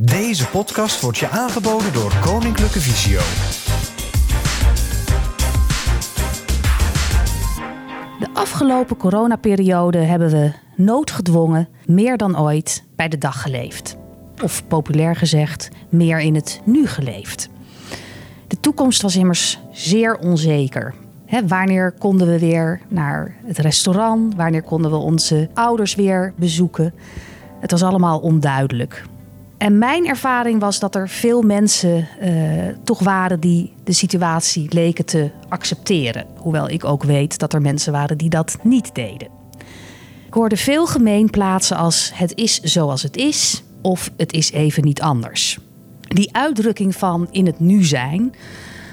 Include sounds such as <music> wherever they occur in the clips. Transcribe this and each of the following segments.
Deze podcast wordt je aangeboden door Koninklijke Visio. De afgelopen coronaperiode hebben we noodgedwongen meer dan ooit bij de dag geleefd. Of populair gezegd, meer in het nu geleefd. De toekomst was immers zeer onzeker. Wanneer konden we weer naar het restaurant? Wanneer konden we onze ouders weer bezoeken? Het was allemaal onduidelijk. En mijn ervaring was dat er veel mensen uh, toch waren die de situatie leken te accepteren. Hoewel ik ook weet dat er mensen waren die dat niet deden. Ik hoorde veel gemeenplaatsen als het is zoals het is of het is even niet anders. Die uitdrukking van in het nu zijn,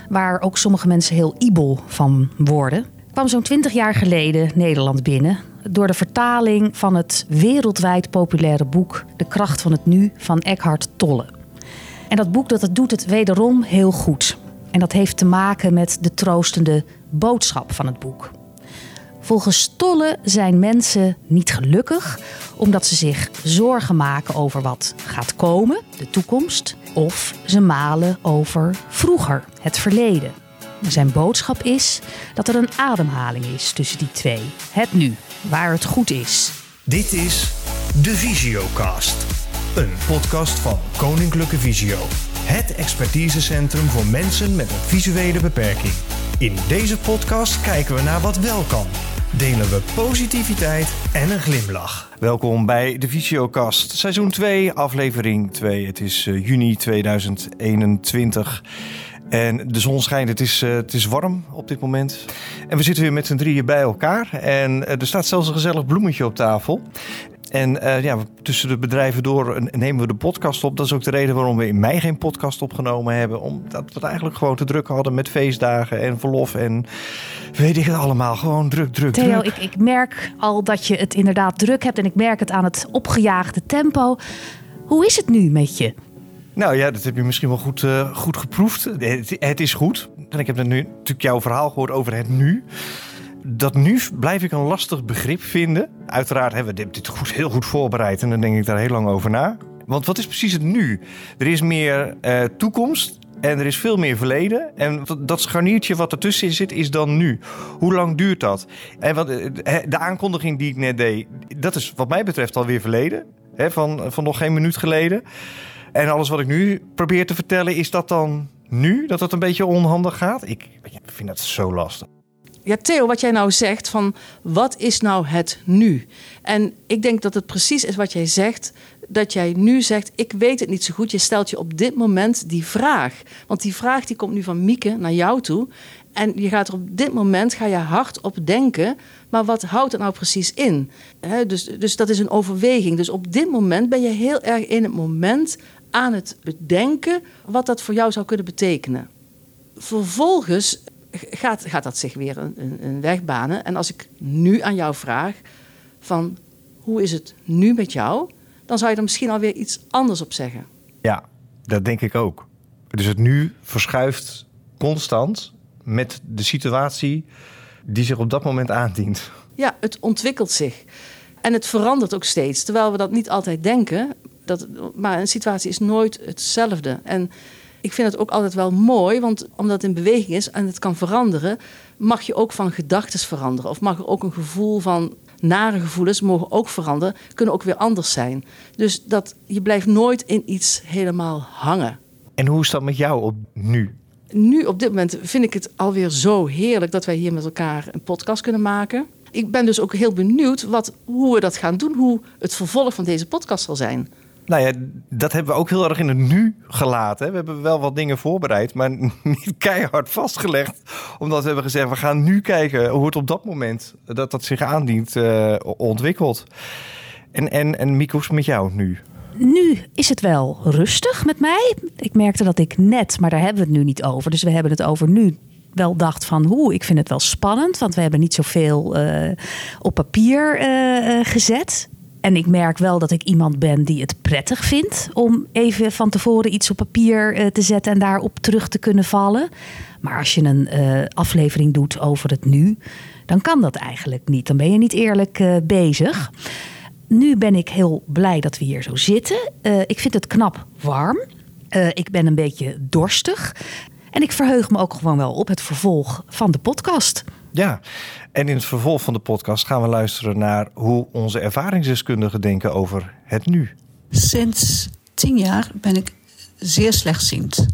waar ook sommige mensen heel ibel van worden, kwam zo'n twintig jaar geleden Nederland binnen door de vertaling van het wereldwijd populaire boek De kracht van het nu van Eckhart Tolle. En dat boek dat het doet het wederom heel goed. En dat heeft te maken met de troostende boodschap van het boek. Volgens Tolle zijn mensen niet gelukkig omdat ze zich zorgen maken over wat gaat komen, de toekomst, of ze malen over vroeger, het verleden. Zijn boodschap is dat er een ademhaling is tussen die twee, het nu, waar het goed is. Dit is de Visiocast, een podcast van Koninklijke Visio. Het expertisecentrum voor mensen met een visuele beperking. In deze podcast kijken we naar wat wel kan. Delen we positiviteit en een glimlach. Welkom bij de Visiocast, seizoen 2, aflevering 2. Het is uh, juni 2021. En de zon schijnt, het is, uh, het is warm op dit moment. En we zitten weer met z'n drieën bij elkaar. En uh, er staat zelfs een gezellig bloemetje op tafel. En uh, ja, tussen de bedrijven door nemen we de podcast op. Dat is ook de reden waarom we in mei geen podcast opgenomen hebben. Omdat we het eigenlijk gewoon te druk hadden met feestdagen en verlof. En weet ik het allemaal. Gewoon druk, druk, Theo, druk. Ik, ik merk al dat je het inderdaad druk hebt. En ik merk het aan het opgejaagde tempo. Hoe is het nu met je? Nou ja, dat heb je misschien wel goed, uh, goed geproefd. Het, is goed. En ik heb net nu natuurlijk jouw verhaal gehoord over het nu. Dat nu blijf ik een lastig begrip vinden. Uiteraard hebben we dit goed, heel goed voorbereid en dan denk ik daar heel lang over na. Want wat is precies het nu? Er is meer uh, toekomst en er is veel meer verleden. En dat scharniertje wat ertussen zit, is dan nu. Hoe lang duurt dat? En wat, de aankondiging die ik net deed, dat is wat mij betreft alweer verleden. Hè, van, van nog geen minuut geleden. En alles wat ik nu probeer te vertellen, is dat dan nu? Dat het een beetje onhandig gaat? Ik, vind dat zo lastig. Ja, Theo, wat jij nou zegt van wat is nou het nu? En ik denk dat het precies is wat jij zegt. Dat jij nu zegt, ik weet het niet zo goed. Je stelt je op dit moment die vraag. Want die vraag die komt nu van Mieke naar jou toe. En je gaat er op dit moment ga je hard op denken. Maar wat houdt het nou precies in? Dus, dus dat is een overweging. Dus op dit moment ben je heel erg in het moment aan het bedenken wat dat voor jou zou kunnen betekenen. Vervolgens gaat, gaat dat zich weer een, een, weg banen. En als ik nu aan jou vraag van hoe is het nu met jou, dan zou je er misschien alweer iets anders op zeggen. Ja, dat denk ik ook. Dus het nu verschuift constant met de situatie die zich op dat moment aandient. Ja, het ontwikkelt zich. En het verandert ook steeds. Terwijl we dat niet altijd denken. Dat, maar een situatie is nooit hetzelfde. En ik vind het ook altijd wel mooi, want omdat het in beweging is en het kan veranderen, mag je ook van gedachten veranderen. Of mag er ook een gevoel van nare gevoelens mogen ook veranderen, kunnen ook weer anders zijn. Dus dat je blijft nooit in iets helemaal hangen. En hoe is dat met jou op nu? Nu op dit moment vind ik het alweer zo heerlijk dat wij hier met elkaar een podcast kunnen maken. Ik ben dus ook heel benieuwd wat, hoe we dat gaan doen, hoe het vervolg van deze podcast zal zijn. Nou ja, dat hebben we ook heel erg in het nu gelaten. We hebben wel wat dingen voorbereid, maar <laughs> niet keihard vastgelegd. Omdat we hebben gezegd, we gaan nu kijken hoe het op dat moment dat dat zich aandient uh, ontwikkelt. En, en, en Mikos, met jou nu? Nu is het wel rustig met mij. Ik merkte dat ik net, maar daar hebben we het nu niet over. Dus we hebben het over nu wel dacht van hoe, ik vind het wel spannend, want we hebben niet zoveel uh, op papier gezet. En ik merk wel dat ik iemand ben die het prettig vindt om even van tevoren iets op papier uh, te zetten en daarop terug te kunnen vallen. Maar als je een uh, aflevering doet over het nu, dan kan dat eigenlijk niet. Dan ben je niet eerlijk uh, bezig. nu ben ik heel blij dat we hier zo zitten. Ik vind het knap warm. Ik ben een beetje dorstig. En ik verheug me ook gewoon wel op het vervolg van de podcast. Ja, en in het vervolg van de podcast gaan we luisteren naar hoe onze ervaringsdeskundigen denken over het nu. Sinds tien jaar ben ik zeer slechtziend.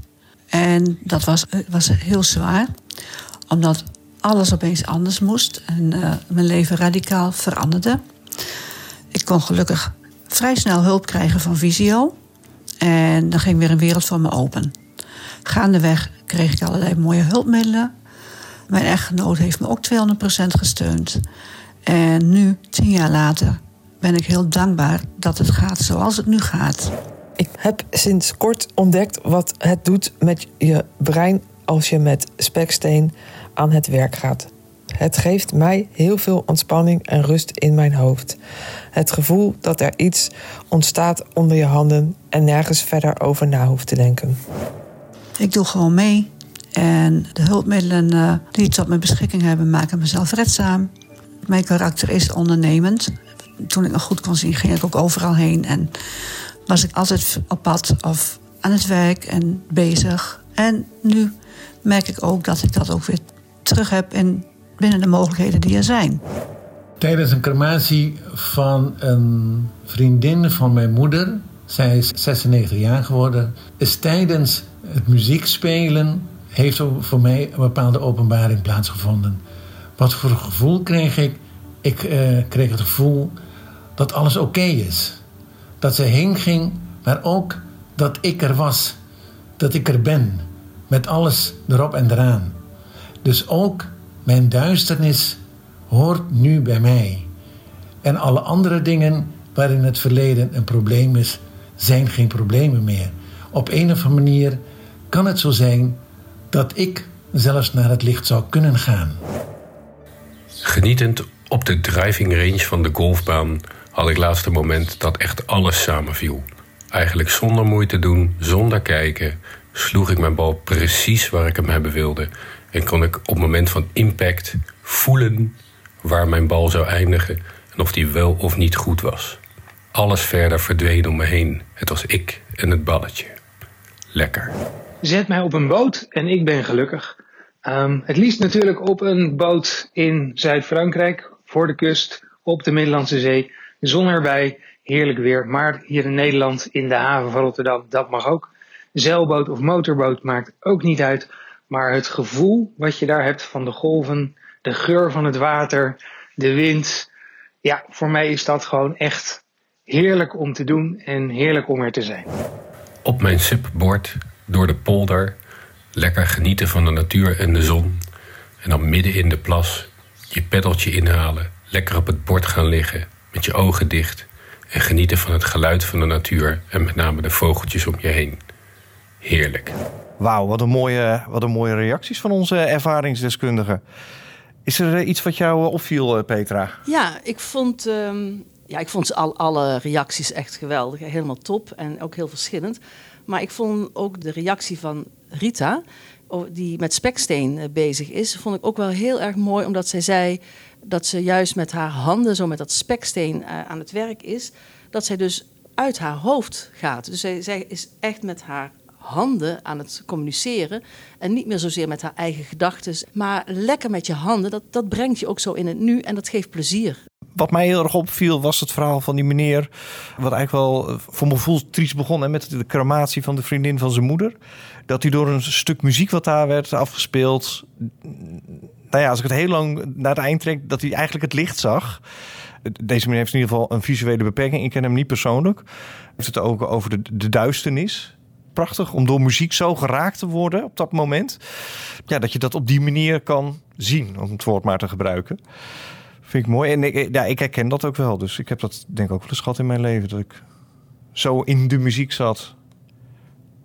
En dat was, was heel zwaar, omdat alles opeens anders moest en uh, mijn leven radicaal veranderde. Ik kon gelukkig vrij snel hulp krijgen van Visio. En dan ging weer een wereld voor me open. Gaandeweg kreeg ik allerlei mooie hulpmiddelen. Mijn echtgenoot heeft me ook 200% gesteund. En nu, tien jaar later, ben ik heel dankbaar dat het gaat zoals het nu gaat. Ik heb sinds kort ontdekt wat het doet met je brein als je met speksteen aan het werk gaat. Het geeft mij heel veel ontspanning en rust in mijn hoofd. Het gevoel dat er iets ontstaat onder je handen en nergens verder over na hoeft te denken. Ik doe gewoon mee. En de hulpmiddelen uh, die ik tot mijn beschikking hebben, maken me zelfredzaam. Mijn karakter is ondernemend. Toen ik nog goed kon zien, ging ik ook overal heen. En was ik altijd op pad of aan het werk en bezig. En nu merk ik ook dat ik dat ook weer terug heb in, binnen de mogelijkheden die er zijn. Tijdens een crematie van een vriendin van mijn moeder, zij is 96 jaar geworden, is tijdens het muziekspelen heeft voor mij een bepaalde openbaring plaatsgevonden. Wat voor gevoel kreeg ik? Ik uh, kreeg het gevoel dat alles oké is. Dat ze heen ging, maar ook dat ik er was. Dat ik er ben. Met alles erop en eraan. Dus ook mijn duisternis hoort nu bij mij. En alle andere dingen waarin het verleden een probleem is, zijn geen problemen meer. Op een of andere manier kan het zo zijn dat ik zelfs naar het licht zou kunnen gaan. Genietend op de driving range van de golfbaan had ik laatste moment dat echt alles samenviel. Eigenlijk zonder moeite doen, zonder kijken, sloeg ik mijn bal precies waar ik hem hebben wilde. En kon ik op het moment van impact voelen waar mijn bal zou eindigen en of die wel of niet goed was. Alles verder verdween om me heen. Het was ik en het balletje. Lekker. Zet mij op een boot en ik ben gelukkig. Um, het liefst natuurlijk op een boot in Zuid-Frankrijk, voor de kust, op de Middellandse Zee. Zon erbij, heerlijk weer. Maar hier in Nederland, in de haven van Rotterdam, dat mag ook. Zeilboot of motorboot maakt ook niet uit. Maar het gevoel wat je daar hebt van de golven, de geur van het water, de wind. Ja, voor mij is dat gewoon echt heerlijk om te doen en heerlijk om er te zijn. Op mijn SUP-bord, door de polder, lekker genieten van de natuur en de zon. En dan midden in de plas je peddeltje inhalen, lekker op het bord gaan liggen, met je ogen dicht. En genieten van het geluid van de natuur en met name de vogeltjes om je heen. Heerlijk. Wauw, wat, een mooie, wat een mooie reacties van onze ervaringsdeskundigen. Is er eh, iets wat jou eh, opviel, eh, Petra? Ja, ik vond, ehm, ja, ik vond al, alle reacties echt geweldig. Helemaal top en ook heel verschillend. Maar ik vond ook de reactie van Rita, die met speksteen bezig is, vond ik ook wel heel erg mooi. Omdat zij zei dat ze juist met haar handen, zo met dat speksteen aan het werk is. Dat zij dus uit haar hoofd gaat. Dus zij, zij is echt met haar handen aan het communiceren. En niet meer zozeer met haar eigen gedachten. Maar lekker met je handen, dat, dat brengt je ook zo in het nu en dat geeft plezier. Wat mij heel erg opviel was het verhaal van die meneer. Wat eigenlijk wel eh, voor mijn gevoel triest begon. Met de crematie van de vriendin van zijn moeder. Dat hij door een stuk muziek wat daar werd afgespeeld. Nou ja, als ik het heel lang naar het eind trek, dat hij eigenlijk het licht zag. Deze meneer heeft in ieder geval een visuele beperking. Ik ken hem niet persoonlijk. Hij heeft het ook over de, de duisternis prachtig om door muziek zo geraakt te worden op dat moment. Ja, dat je dat op die manier kan zien, om het woord maar te gebruiken. Vind ik mooi. En ik, ja, ik herken dat ook wel. Dus ik heb dat denk ik ook wel eens gehad in mijn leven. Dat ik zo in de muziek zat.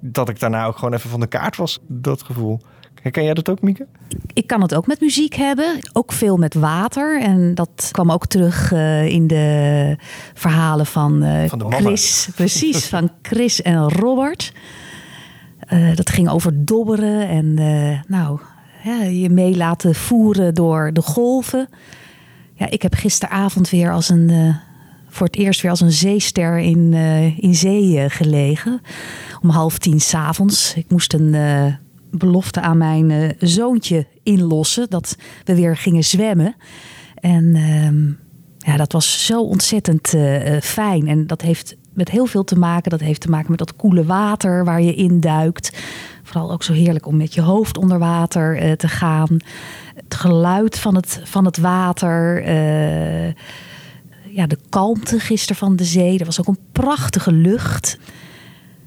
Dat ik daarna ook gewoon even van de kaart was. Dat gevoel. Herken jij dat ook, Mieke? Ik kan het ook met muziek hebben. Ook veel met water. En dat kwam ook terug uh, in de verhalen van, uh, van de Chris. Precies, <laughs> van Chris en Robert. Uh, dat ging over dobberen en nou, ja, je mee laten voeren door de golven. Ja, ik heb gisteravond weer als een voor het eerst weer als een zeester in, eh, in zee eh, gelegen. Om half tien s'avonds. Ik moest een eh, belofte aan mijn eh, zoontje inlossen. Dat we weer gingen zwemmen. En ehm, ja, dat was zo ontzettend eh, eh, fijn. En dat heeft met heel veel te maken. Dat heeft te maken met dat koele water waar je in duikt. Vooral ook zo heerlijk om met je hoofd onder water eh, te gaan. Het geluid van het, van het water. eh, ja, de kalmte gisteren van de zee. Er was ook een prachtige lucht.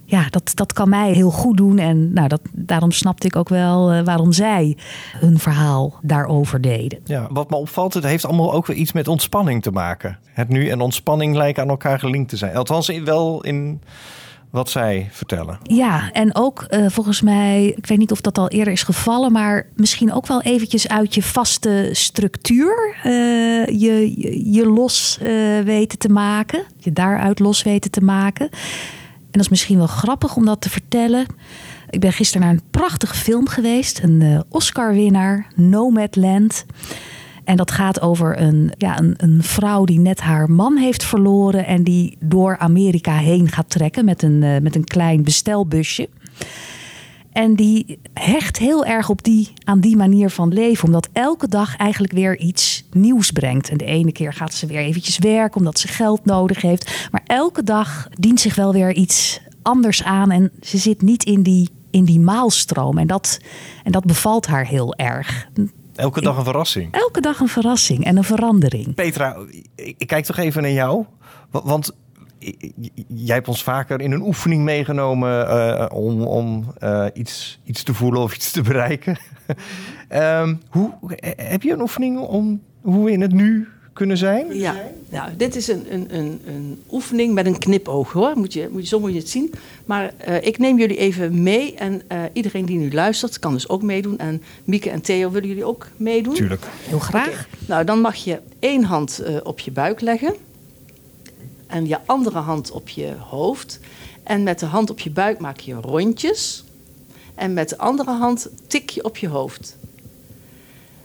Ja, dat, dat kan mij heel goed doen. En nou, dat, daarom snapte ik ook wel eh, waarom zij hun verhaal daarover deden. Ja, wat me opvalt, het heeft allemaal ook weer iets met ontspanning te maken. Het nu en ontspanning lijken aan elkaar gelinkt te zijn. Althans, wel in wat zij vertellen. Ja, en ook eh, volgens mij, ik weet niet of dat al eerder is gevallen, maar misschien ook wel eventjes uit je vaste structuur eh, je, je, los eh, weten te maken. Je daaruit los weten te maken. En dat is misschien wel grappig om dat te vertellen. Ik ben gisteren naar een prachtige film geweest, een Oscar-winnaar, Nomadland. En dat gaat over een, ja, een, een vrouw die net haar man heeft verloren en die door Amerika heen gaat trekken met een, eh, met een klein bestelbusje. En die hecht heel erg op die, aan die manier van leven. Omdat elke dag eigenlijk weer iets nieuws brengt. En de ene keer gaat ze weer eventjes werken omdat ze geld nodig heeft. Maar elke dag dient zich wel weer iets anders aan. En ze zit niet in die, in die maalstroom. En dat, en dat bevalt haar heel erg. Elke dag een verrassing. Elke dag een verrassing en een verandering. Petra, ik kijk toch even naar jou. Wa- Want jij hebt ons vaker in een oefening meegenomen eh, om, om eh, iets, iets te voelen of iets te bereiken. <laughs> Ehm, hoe, heb je een oefening om hoe we in het nu kunnen zijn? Ja, nou, dit is een, een, een, een oefening met een knipoog hoor. Moet je, moet je, zo moet je het zien. Maar eh, ik neem jullie even mee. En eh, iedereen die nu luistert kan dus ook meedoen. En Mieke en Theo, willen jullie ook meedoen? Tuurlijk. Heel graag. Nou, dan mag je één hand eh, op je buik leggen. En je andere hand op je hoofd. En met de hand op je buik maak je rondjes. En met de andere hand tik je op je hoofd.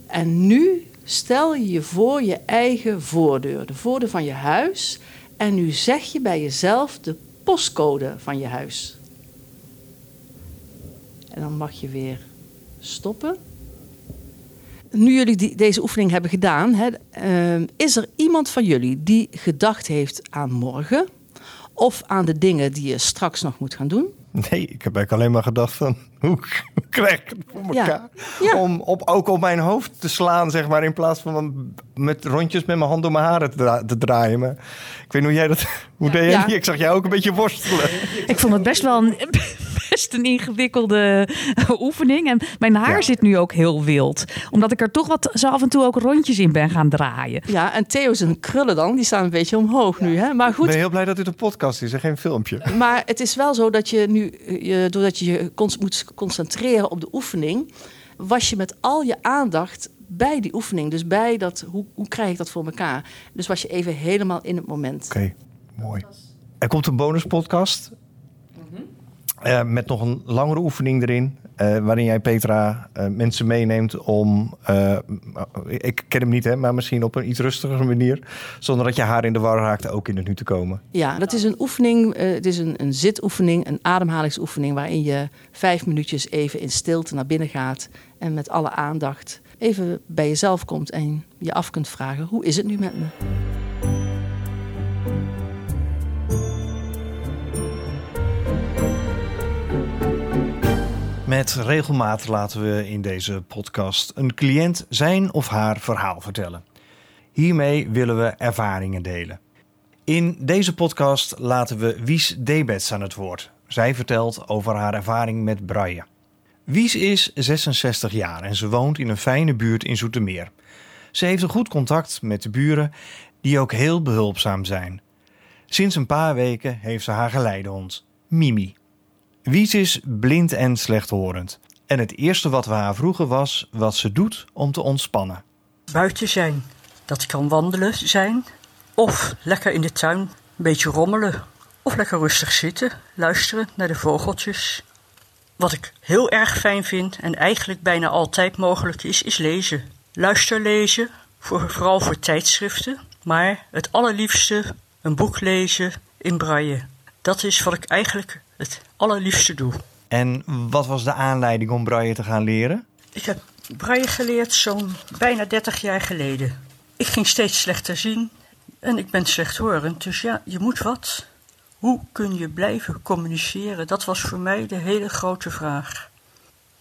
En nu stel je voor je eigen voordeur, de voordeur van je huis. En nu zeg je bij jezelf de postcode van je huis. En dan mag je weer stoppen. Nu jullie die, deze oefening hebben gedaan, hè, eh, is er iemand van jullie die gedacht heeft aan morgen? Of aan de dingen die je straks nog moet gaan doen? <laughs> Nee, ik heb eigenlijk alleen maar gedacht van <laughs> hoe krijg ik het voor elkaar? Ja. Om op, ook op mijn hoofd te slaan, zeg maar, in plaats van met rondjes met mijn hand door mijn haren te, dra- te draaien. Maar ik weet niet hoe jij dat, <laughs> hoe deed jij? Ik zag jou ook een beetje worstelen. Ik vond het best wel een, best een ingewikkelde <laughs> oefening. En mijn haar Ja. zit nu ook heel wild. Omdat ik er toch wat zo af en toe ook rondjes in ben gaan draaien. Ja, en Theo zijn krullen dan, die staan een beetje omhoog nu. Hè? Maar Ik goed, ben heel blij dat dit een podcast is en geen filmpje. Maar het is wel zo dat je nu, je, doordat je je cons- moet concentreren op de oefening, was je met al je aandacht bij die oefening. Dus bij dat, hoe, hoe krijg ik dat voor elkaar? Dus was je even helemaal in het moment. Oké, mooi. Er komt een bonuspodcast. Eh, met nog een langere oefening erin. eh, waarin jij, Petra, eh, mensen meeneemt om. ik ken hem niet, hè, maar misschien op een iets rustigere manier. Zonder dat je haar in de war raakt, ook in het nu te komen. Ja, dat is een oefening. het is een, een zitoefening, een ademhalingsoefening, waarin je vijf minuutjes even in stilte naar binnen gaat en met alle aandacht even bij jezelf komt en je af kunt vragen: hoe is het nu met me? Met regelmaat laten we in deze podcast een cliënt zijn of haar verhaal vertellen. Hiermee willen we ervaringen delen. In deze podcast laten we Wies Debets aan het woord. Zij vertelt over haar ervaring met braille. Wies is 66 jaar en ze woont in een fijne buurt in Zoetermeer. Ze heeft een goed contact met de buren, die ook heel behulpzaam zijn. Sinds een paar weken heeft ze haar geleidehond, Mimi. Wies is blind en slechthorend. En het eerste wat we haar vroegen was wat ze doet om te ontspannen. buiten zijn. Dat kan wandelen zijn. Of lekker in de tuin een beetje rommelen. Of lekker rustig zitten, luisteren naar de vogeltjes. Wat ik heel erg fijn vind en eigenlijk bijna altijd mogelijk is, is lezen. Luisterlezen, voor, vooral voor tijdschriften. Maar het allerliefste een boek lezen in braille. Dat is wat ik eigenlijk het allerliefste doe. En wat was de aanleiding om braille te gaan leren? Ik heb braille geleerd zo'n bijna 30 jaar geleden. Ik ging steeds slechter zien en ik ben slechthorend, dus ja, je moet wat. Hoe kun je blijven communiceren? Dat was voor mij de hele grote vraag.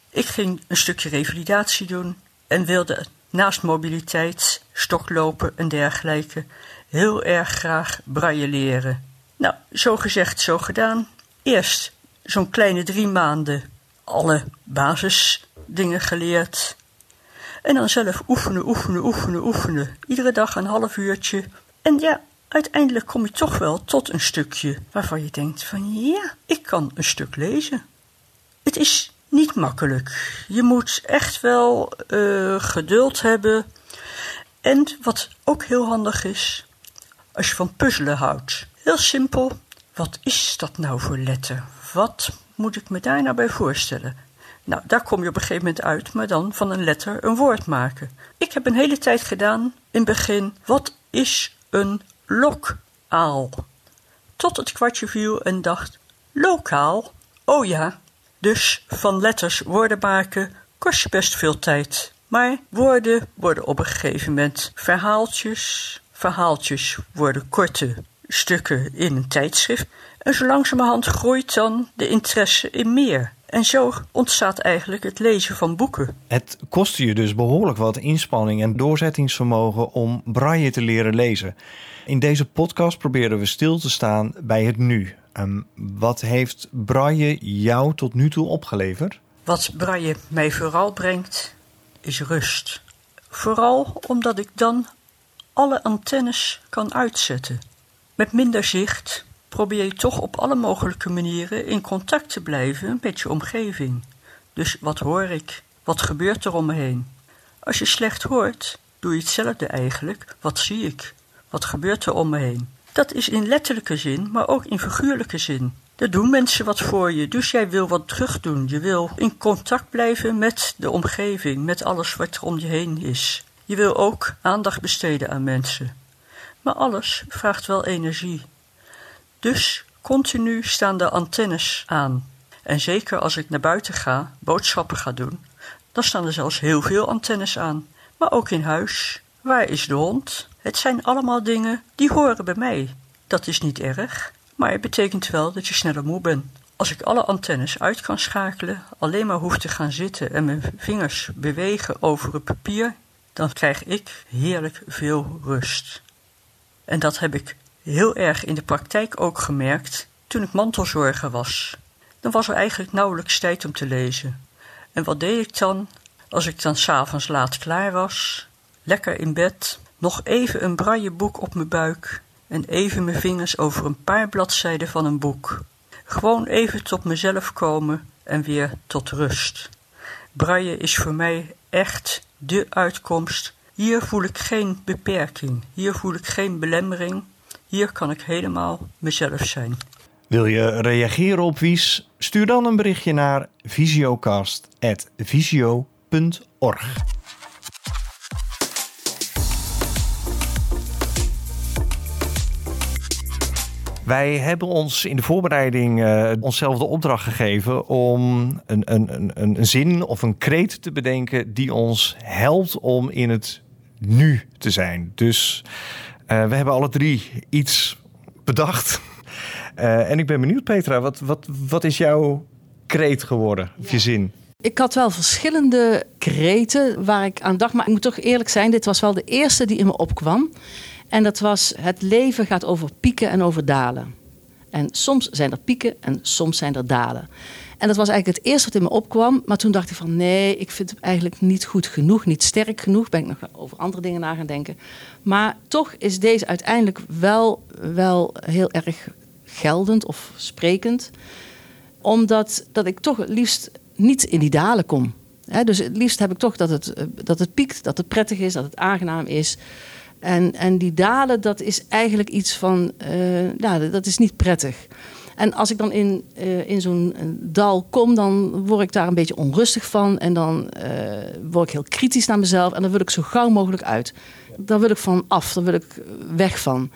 Ik ging een stukje revalidatie doen en wilde naast mobiliteit, stoklopen en dergelijke heel erg graag braille leren. Nou, zo gezegd, zo gedaan. Eerst zo'n kleine drie maanden alle basisdingen geleerd. En dan zelf oefenen, oefenen, oefenen, oefenen. Iedere dag een half uurtje. En ja, uiteindelijk kom je toch wel tot een stukje waarvan je denkt van ja, ik kan een stuk lezen. Het is niet makkelijk. Je moet echt wel uh, geduld hebben. En wat ook heel handig is, als je van puzzelen houdt. Heel simpel, wat is dat nou voor letter? Wat moet ik me daar nou bij voorstellen? Nou, daar kom je op een gegeven moment uit, maar dan van een letter een woord maken. Ik heb een hele tijd gedaan, in het begin, wat is een lokaal? Tot het kwartje viel en dacht, lokaal? Oh ja, dus van letters woorden maken kost je best veel tijd. Maar woorden worden op een gegeven moment verhaaltjes. Verhaaltjes worden korte stukken in een tijdschrift. En zo langzamerhand groeit dan de interesse in meer. En zo ontstaat eigenlijk het lezen van boeken. Het kostte je dus behoorlijk wat inspanning en doorzettingsvermogen om braille te leren lezen. In deze podcast proberen we stil te staan bij het nu. Um, wat heeft braille jou tot nu toe opgeleverd? Wat braille mij vooral brengt, is rust. Vooral omdat ik dan alle antennes kan uitzetten. Met minder zicht probeer je toch op alle mogelijke manieren in contact te blijven met je omgeving. Dus wat hoor ik? Wat gebeurt er om me heen? Als je slecht hoort, doe je hetzelfde eigenlijk. Wat zie ik? Wat gebeurt er om me heen? Dat is in letterlijke zin, maar ook in figuurlijke zin. Er doen mensen wat voor je, dus jij wil wat terug doen. Je wil in contact blijven met de omgeving, met alles wat er om je heen is. Je wil ook aandacht besteden aan mensen. Maar alles vraagt wel energie. Dus continu staan de antennes aan. En zeker als ik naar buiten ga, boodschappen ga doen, dan staan er zelfs heel veel antennes aan. Maar ook in huis. Waar is de hond? Het zijn allemaal dingen die horen bij mij. Dat is niet erg, maar het betekent wel dat je sneller moe bent. Als ik alle antennes uit kan schakelen, alleen maar hoef te gaan zitten en mijn vingers bewegen over het papier, dan krijg ik heerlijk veel rust. En dat heb ik heel erg in de praktijk ook gemerkt toen ik mantelzorger was. Dan was er eigenlijk nauwelijks tijd om te lezen. En wat deed ik dan? Als ik dan s'avonds laat klaar was, lekker in bed, nog even een braille boek op mijn buik en even mijn vingers over een paar bladzijden van een boek. Gewoon even tot mezelf komen en weer tot rust. Braille is voor mij echt de uitkomst. Hier voel ik geen beperking, hier voel ik geen belemmering. Hier kan ik helemaal mezelf zijn. Wil je reageren op Wies? Stuur dan een berichtje naar visiocast.visio.org. Wij hebben ons in de voorbereiding uh, onszelf de opdracht gegeven om een, een, een, een zin of een kreet te bedenken die ons helpt om in het nu te zijn. Dus uh, we hebben alle drie iets bedacht. Uh, <laughs> en ik ben benieuwd, Petra, wat, wat, wat is jouw kreet geworden, of je zin? Ik had wel verschillende kreten waar ik aan dacht. Maar ik moet toch eerlijk zijn, dit was wel de eerste die in me opkwam. En dat was: het leven gaat over pieken en over dalen. En soms zijn er pieken en soms zijn er dalen. En dat was eigenlijk het eerste wat in me opkwam. Maar toen dacht ik van nee, ik vind het eigenlijk niet goed genoeg, niet sterk genoeg. Ben ik nog over andere dingen na gaan denken. Maar toch is deze uiteindelijk wel, wel heel erg geldend of sprekend. Omdat dat ik toch het liefst niet in die dalen kom. dus het liefst heb ik toch dat het, dat het piekt, dat het prettig is, dat het aangenaam is. En, en die dalen, dat is eigenlijk iets van, uh, ja, dat is niet prettig. En als ik dan in, uh, in zo'n eh, dal kom, dan word ik daar een beetje onrustig van. En dan word ik heel kritisch naar mezelf. En dan wil ik zo gauw mogelijk uit. Daar wil ik van af, daar wil ik weg van.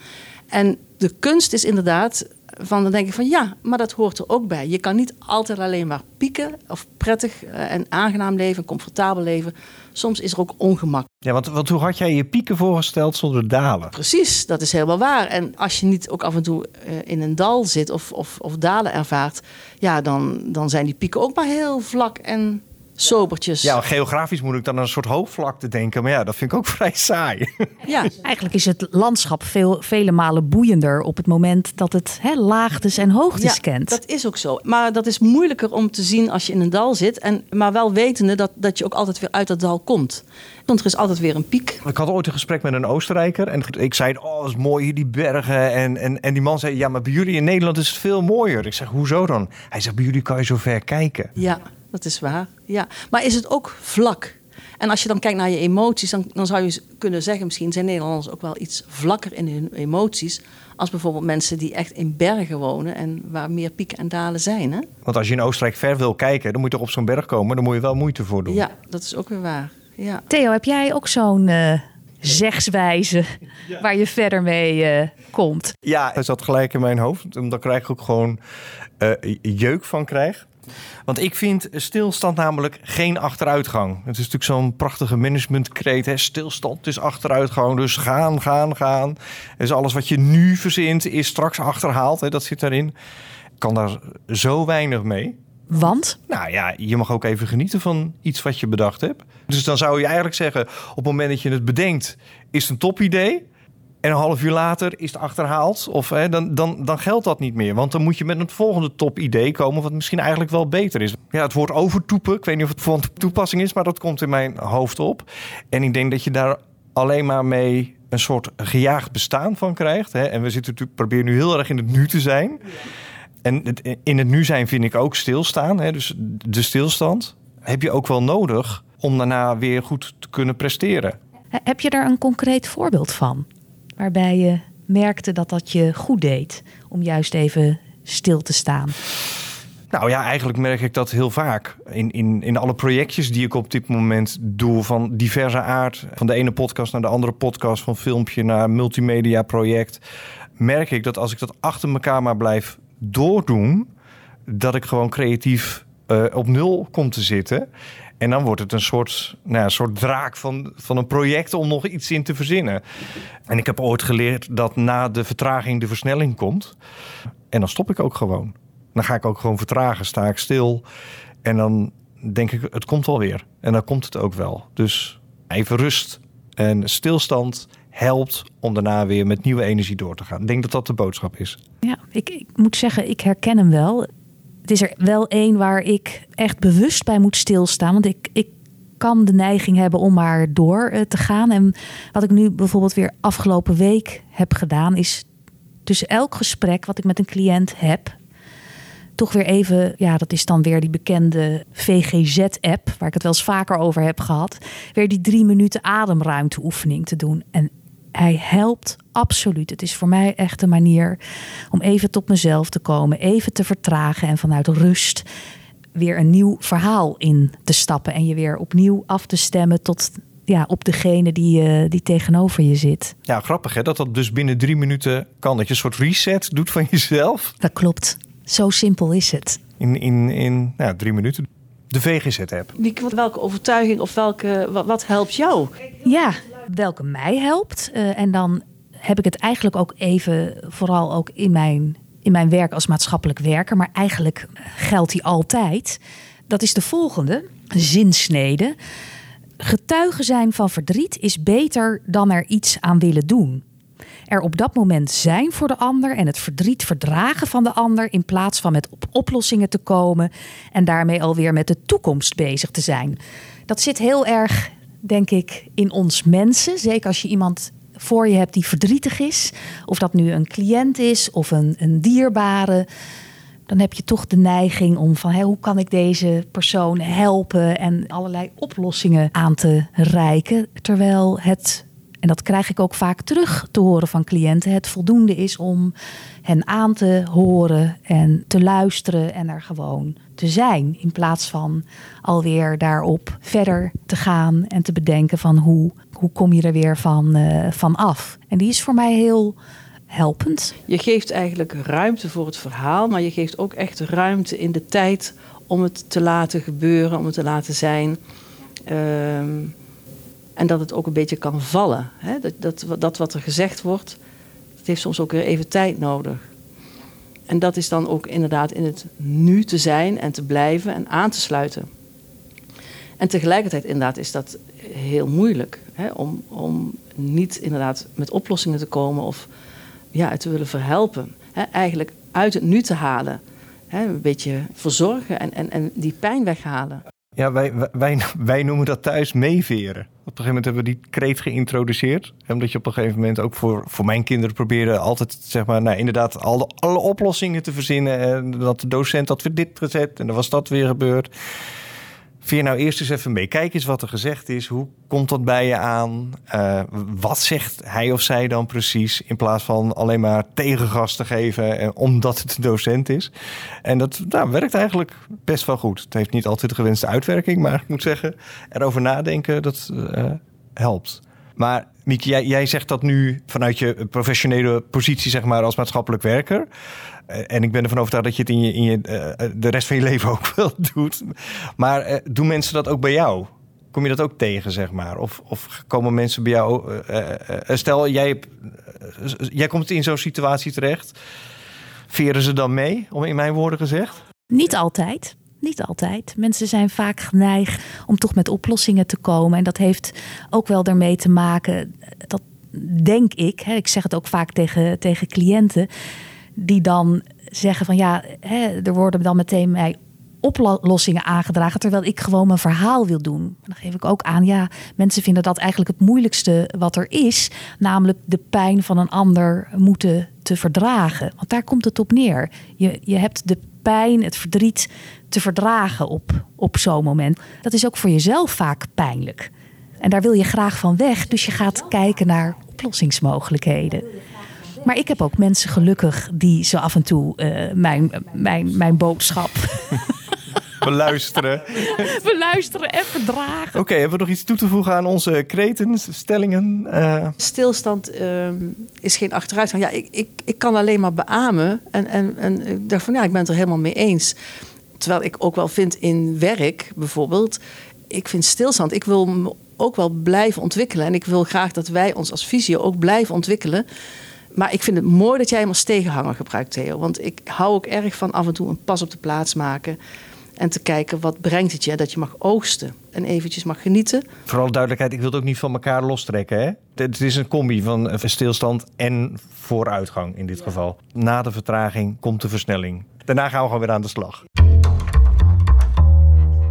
En de kunst is inderdaad van dan denk ik van ja, maar dat hoort er ook bij. Je kan niet altijd alleen maar pieken of prettig eh, en aangenaam leven, comfortabel leven. Soms is er ook ongemak. Ja, want, want hoe had jij je pieken voorgesteld zonder dalen? Precies, dat is helemaal waar. En als je niet ook af en toe eh, in een dal zit of, of, of dalen ervaart, ja, dan, dan zijn die pieken ook maar heel vlak en sobertjes. Ja, geografisch moet ik dan aan een soort hoogvlakte denken. Maar ja, dat vind ik ook <laughs> vrij saai. Ja, <laughs> Eigenlijk is het landschap veel, vele malen boeiender op het moment dat het hè, laagtes en hoogtes ja, kent. dat is ook zo. Maar dat is moeilijker om te zien als je in een dal zit. En, maar wel wetende dat, dat je ook altijd weer uit dat dal komt. Want er is altijd weer een piek. Ik had ooit een gesprek met een Oostenrijker. En ik zei, oh, dat is mooi hier, die bergen. En, en, en die man zei, ja, maar bij jullie in Nederland is het veel mooier. Ik zeg, hoezo dan? Hij zegt, bij jullie kan je zo ver kijken. Ja, dat is waar. Ja. Maar is het ook vlak? En als je dan kijkt naar je emoties, dan, dan zou je kunnen zeggen, misschien zijn Nederlanders ook wel iets vlakker in hun emoties. Als bijvoorbeeld mensen die echt in bergen wonen en waar meer pieken en dalen zijn. Hè? Want als je in Oostenrijk ver wil kijken, dan moet je toch op zo'n berg komen. Dan moet je wel moeite voor doen. Ja, dat is ook weer waar. Ja. Theo, heb jij ook zo'n eh, zegswijze waar je verder mee eh, komt? Ja, hij zat gelijk in mijn hoofd. Omdat krijg ik ook gewoon eh, jeuk van krijg. Want ik vind stilstand namelijk geen achteruitgang. Het is natuurlijk zo'n prachtige managementkreet. Hè? Stilstand is achteruitgang. Dus gaan, gaan, gaan. Dus alles wat je nu verzint is straks achterhaald. Hè? Dat zit daarin. Ik kan daar zo weinig mee. Want? Nou ja, je mag ook even genieten van iets wat je bedacht hebt. Dus dan zou je eigenlijk zeggen, op het moment dat je het bedenkt, is het een topidee. En een half uur later is het achterhaald. Of hè, dan, dan, dan geldt dat niet meer. Want dan moet je met een volgende topidee komen, wat misschien eigenlijk wel beter is. Ja, het woord overtoepen, ik weet niet of het van toepassing is, maar dat komt in mijn hoofd op. En ik denk dat je daar alleen maar mee een soort gejaagd bestaan van krijgt. Hè. En we zitten natuurlijk, proberen nu heel erg in het nu te zijn. En het, in het nu zijn vind ik ook stilstaan. Hè? Dus de stilstand heb je ook wel nodig om daarna weer goed te kunnen presteren. Heb je daar een concreet voorbeeld van? Waarbij je merkte dat dat je goed deed om juist even stil te staan. Nou ja, eigenlijk merk ik dat heel vaak. In, in, in alle projectjes die ik op dit moment doe, van diverse aard. Van de ene podcast naar de andere podcast, van filmpje naar multimedia project. Merk ik dat als ik dat achter elkaar maar blijf doordoen, dat ik gewoon creatief uh, op nul kom te zitten. En dan wordt het een soort, nou, een soort draak van, van een project om nog iets in te verzinnen. En ik heb ooit geleerd dat na de vertraging de versnelling komt. En dan stop ik ook gewoon. Dan ga ik ook gewoon vertragen, sta ik stil. En dan denk ik, het komt wel weer. En dan komt het ook wel. Dus even rust en stilstand helpt om daarna weer met nieuwe energie door te gaan. Ik denk dat dat de boodschap is. Ja, ik, ik moet zeggen, ik herken hem wel. Het is er wel één waar ik echt bewust bij moet stilstaan. Want ik, ik kan de neiging hebben om maar door eh, te gaan. En wat ik nu bijvoorbeeld weer afgelopen week heb gedaan, is tussen elk gesprek wat ik met een cliënt heb, toch weer even, ja, dat is dan weer die bekende VGZ-app, waar ik het wel eens vaker over heb gehad, weer die drie minuten ademruimteoefening te doen. En hij helpt absoluut. Het is voor mij echt een manier om even tot mezelf te komen, even te vertragen en vanuit rust weer een nieuw verhaal in te stappen en je weer opnieuw af te stemmen tot ja, op degene die, uh, die tegenover je zit. Ja, grappig hè, dat dat dus binnen drie minuten kan. Dat je een soort reset doet van jezelf. Dat klopt. Zo simpel is het. In, in, in nou, drie minuten. De VGZ-app. Welke overtuiging of welke, wat, wat helpt jou? Ja, welke mij helpt. Uh, en dan heb ik het eigenlijk ook even, vooral ook in mijn, in mijn werk als maatschappelijk werker, maar eigenlijk geldt die altijd. Dat is de volgende zinsnede. Getuige zijn van verdriet is beter dan er iets aan willen doen. Er op dat moment zijn voor de ander en het verdriet verdragen van de ander in plaats van met op oplossingen te komen en daarmee alweer met de toekomst bezig te zijn. Dat zit heel erg denk ik, in ons mensen. Zeker als je iemand voor je hebt die verdrietig is. Of dat nu een cliënt is of een, een dierbare. Dan heb je toch de neiging om van hé, hoe kan ik deze persoon helpen en allerlei oplossingen aan te reiken. Terwijl het, en dat krijg ik ook vaak terug te horen van cliënten, het voldoende is om hen aan te horen en te luisteren en er gewoon te zijn. In plaats van alweer daarop verder te gaan en te bedenken van hoe, hoe kom je er weer van, uh, van af. En die is voor mij heel helpend? Je geeft eigenlijk ruimte voor het verhaal, maar je geeft ook echt ruimte in de tijd om het te laten gebeuren, om het te laten zijn. Ehm, en dat het ook een beetje kan vallen. Hè? Dat, dat, dat wat er gezegd wordt, dat heeft soms ook weer even tijd nodig. En dat is dan ook inderdaad in het nu te zijn en te blijven en aan te sluiten. En tegelijkertijd inderdaad is dat heel moeilijk. Hè? Om, om niet inderdaad met oplossingen te komen of ja, te willen verhelpen. Hè? Eigenlijk uit het nu te halen. Hè? Een beetje verzorgen en, en, en die pijn weghalen. Ja, wij, wij, wij noemen dat thuis meeveren. Op een gegeven moment hebben we die kreet geïntroduceerd. Omdat je op een gegeven moment ook voor, voor mijn kinderen probeerde altijd, zeg maar, nou, inderdaad, alle, alle oplossingen te verzinnen. En dat de docent had weer dit gezet en dan was dat weer gebeurd. Veer nou eerst eens even mee. Kijk eens wat er gezegd is. Hoe komt dat bij je aan? Uh, wat zegt hij of zij dan precies? In plaats van alleen maar tegengas te geven eh, omdat het een docent is. En dat nou, werkt eigenlijk best wel goed. Het heeft niet altijd de gewenste uitwerking. Maar ik moet zeggen, erover nadenken, dat uh, helpt. Maar Mieke, jij, zegt dat nu vanuit je professionele positie, zeg maar, als maatschappelijk werker. En ik ben ervan overtuigd dat je het in, je, in je, uh, de rest van je <laughs> leven ook wel doet. Maar uh, doen mensen dat ook bij jou? Kom je dat ook tegen, zeg maar? Of, of komen mensen bij jou... Stel, jij, jij komt in zo'n situatie terecht. Veren ze dan mee, om in mijn woorden gezegd? Niet altijd. Niet altijd. Mensen zijn vaak geneigd om toch met oplossingen te komen. En dat heeft ook wel daarmee te maken, dat denk ik, hè, ik zeg het ook vaak tegen, tegen cliënten, die dan zeggen van ja, hè, er worden dan meteen mij oplossingen aangedragen, terwijl ik gewoon mijn verhaal wil doen. Dan geef ik ook aan, ja, mensen vinden dat eigenlijk het moeilijkste wat er is, namelijk de pijn van een ander moeten te verdragen. Want daar komt het op neer. Je, je hebt de pijn, het verdriet te verdragen op, op zo'n moment. Dat is ook voor jezelf vaak pijnlijk. En daar wil je graag van weg, dus je gaat kijken naar oplossingsmogelijkheden. Maar ik heb ook mensen gelukkig die zo af en toe uh, mijn, mijn, mijn boodschap beluisteren. <laughs> beluisteren en verdragen. Oké, okay, hebben we nog iets toe te voegen aan onze kreten, stellingen? Uh... Stilstand uh, is geen achteruitgang. Ja, ik, ik, ik kan alleen maar beamen. En, en, en ik dacht van ja, ik ben het er helemaal mee eens. Terwijl ik ook wel vind in werk bijvoorbeeld. Ik vind stilstand. Ik wil me ook wel blijven ontwikkelen. En ik wil graag dat wij ons als visio ook blijven ontwikkelen. Maar ik vind het mooi dat jij hem als tegenhanger gebruikt, Theo. Want ik hou ook erg van af en toe een pas op de plaats maken. En te kijken wat brengt het je, dat je mag oogsten en eventjes mag genieten. Vooral duidelijkheid, ik wil het ook niet van elkaar lostrekken. Hè? Het is een combi van stilstand en vooruitgang in dit geval. Na de vertraging komt de versnelling. Daarna gaan we gewoon weer aan de slag.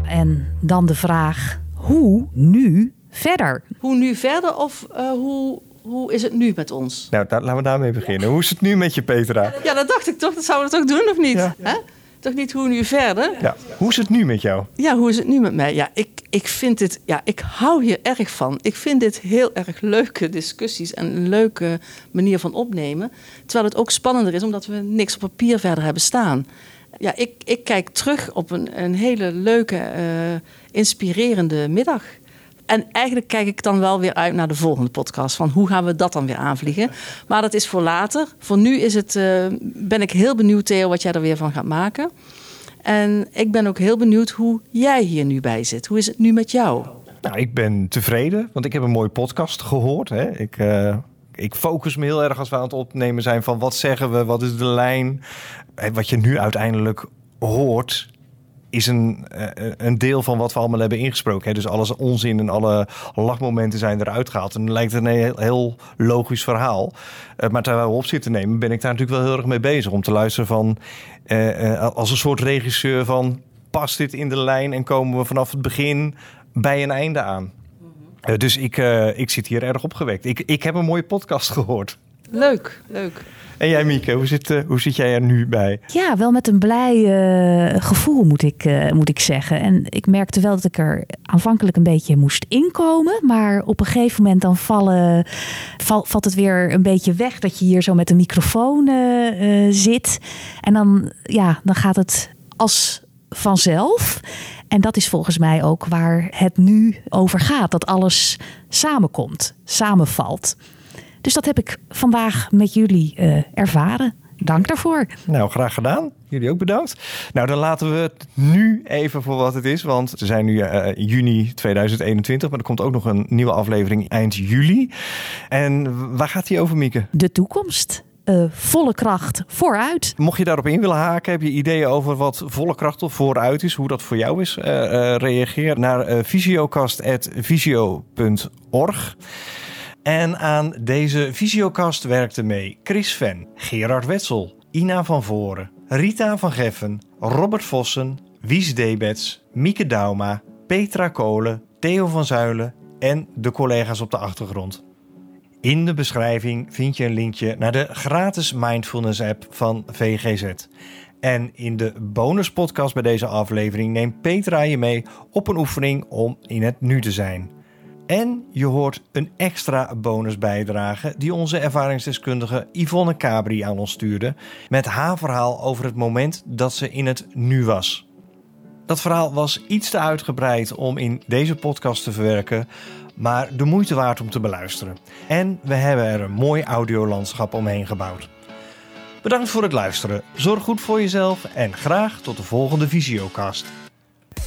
En dan de vraag, hoe nu verder? Hoe nu verder of uh, hoe, hoe is het nu met ons? Nou, daar, laten we daarmee beginnen. Hoe is het nu met je, Petra? Ja, dat dacht ik toch. Dat zouden we toch doen, of niet? Ja. Hè? Toch niet hoe nu verder? Ja. Hoe is het nu met jou? Ja, hoe is het nu met mij? Ja, ik, ik vind dit, ja, ik hou hier erg van. Ik vind dit heel erg leuke discussies en een leuke manier van opnemen. Terwijl het ook spannender is, omdat we niks op papier verder hebben staan. Ja, ik, ik kijk terug op een, een hele leuke, uh, inspirerende middag. En eigenlijk kijk ik dan wel weer uit naar de volgende podcast. Van hoe gaan we dat dan weer aanvliegen? Maar dat is voor later. Voor nu is het, uh, ben ik heel benieuwd, Theo, wat jij er weer van gaat maken. En ik ben ook heel benieuwd hoe jij hier nu bij zit. Hoe is het nu met jou? Nou, ik ben tevreden, want ik heb een mooie podcast gehoord. Hè. Ik, uh, ik focus me heel erg als we aan het opnemen zijn van wat zeggen we, wat is de lijn. Wat je nu uiteindelijk hoort, is een, uh, een deel van wat we allemaal hebben ingesproken. Hè? Dus alles onzin en alle lachmomenten zijn eruit gehaald. En dan lijkt het een heel, heel logisch verhaal. Uh, maar terwijl we op zitten nemen, ben ik daar natuurlijk wel heel erg mee bezig. Om te luisteren van, uh, als een soort regisseur van... past dit in de lijn en komen we vanaf het begin bij een einde aan? Uh, dus ik, ik zit hier erg opgewekt. Ik, ik heb een mooie podcast <laughs> gehoord. Leuk, leuk. En jij, Mieke, hoe zit, uh, hoe zit jij er nu bij? Ja, wel met een blij uh, gevoel, moet ik, uh, moet ik zeggen. En ik merkte wel dat ik er aanvankelijk een beetje moest inkomen. Maar op een gegeven moment dan vallen, val, valt het weer een beetje weg dat je hier zo met een microfoon zit. En dan, ja, dan gaat het als vanzelf. En dat is volgens mij ook waar het nu over gaat. Dat alles samenkomt, samenvalt. Dus dat heb ik vandaag met jullie uh, ervaren. Dank daarvoor. Nou, graag gedaan. Jullie ook bedankt. Nou, dan laten we het nu even voor wat het is. Want we zijn nu uh, juni 2021, maar er komt ook nog een nieuwe aflevering eind juli. En waar gaat die over, Mieke? De toekomst. Uh, volle kracht vooruit. Mocht je daarop in willen haken, heb je ideeën over wat volle kracht of vooruit is, hoe dat voor jou is, uh, reageer naar visiokast.visio.org. En aan deze visiokast werkten mee Chris Ven, Gerard Wetzel, Ina van Voren, Rita van Geffen, Robert Vossen, Wies Debets, Mieke Dauma, Petra Kolen, Theo van Zuilen en de collega's op de achtergrond. In de beschrijving vind je een linkje naar de gratis mindfulness app van VGZ. En in de bonuspodcast bij deze aflevering neemt Petra je mee op een oefening om in het nu te zijn. En je hoort een extra bonusbijdrage die onze ervaringsdeskundige Yvonne Cabri aan ons stuurde met haar verhaal over het moment dat ze in het nu was. Dat verhaal was iets te uitgebreid om in deze podcast te verwerken, maar de moeite waard om te beluisteren. En we hebben er een mooi audiolandschap omheen gebouwd. Bedankt voor het luisteren. Zorg goed voor jezelf en graag tot de volgende Visiocast.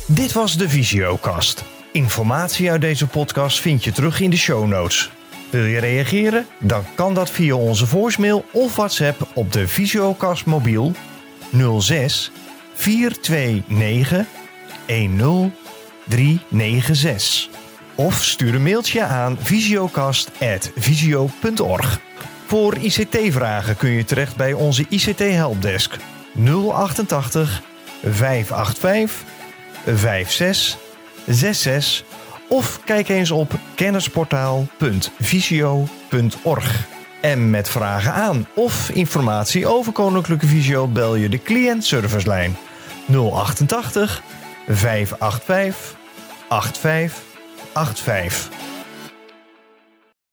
Dit was de Visiocast. Informatie uit deze podcast vind je terug in de show notes. Wil je reageren? Dan kan dat via onze voicemail of WhatsApp op de Visiocast mobiel 06 429 10396. Of stuur een mailtje aan visiocast.visio.org. Voor ICT-vragen kun je terecht bij onze ICT-helpdesk 088 585 56 66 of kijk eens op kennisportaal.visio.org. En met vragen aan of informatie over Koninklijke Visio bel je de cliëntservicelijn 088 585 8585.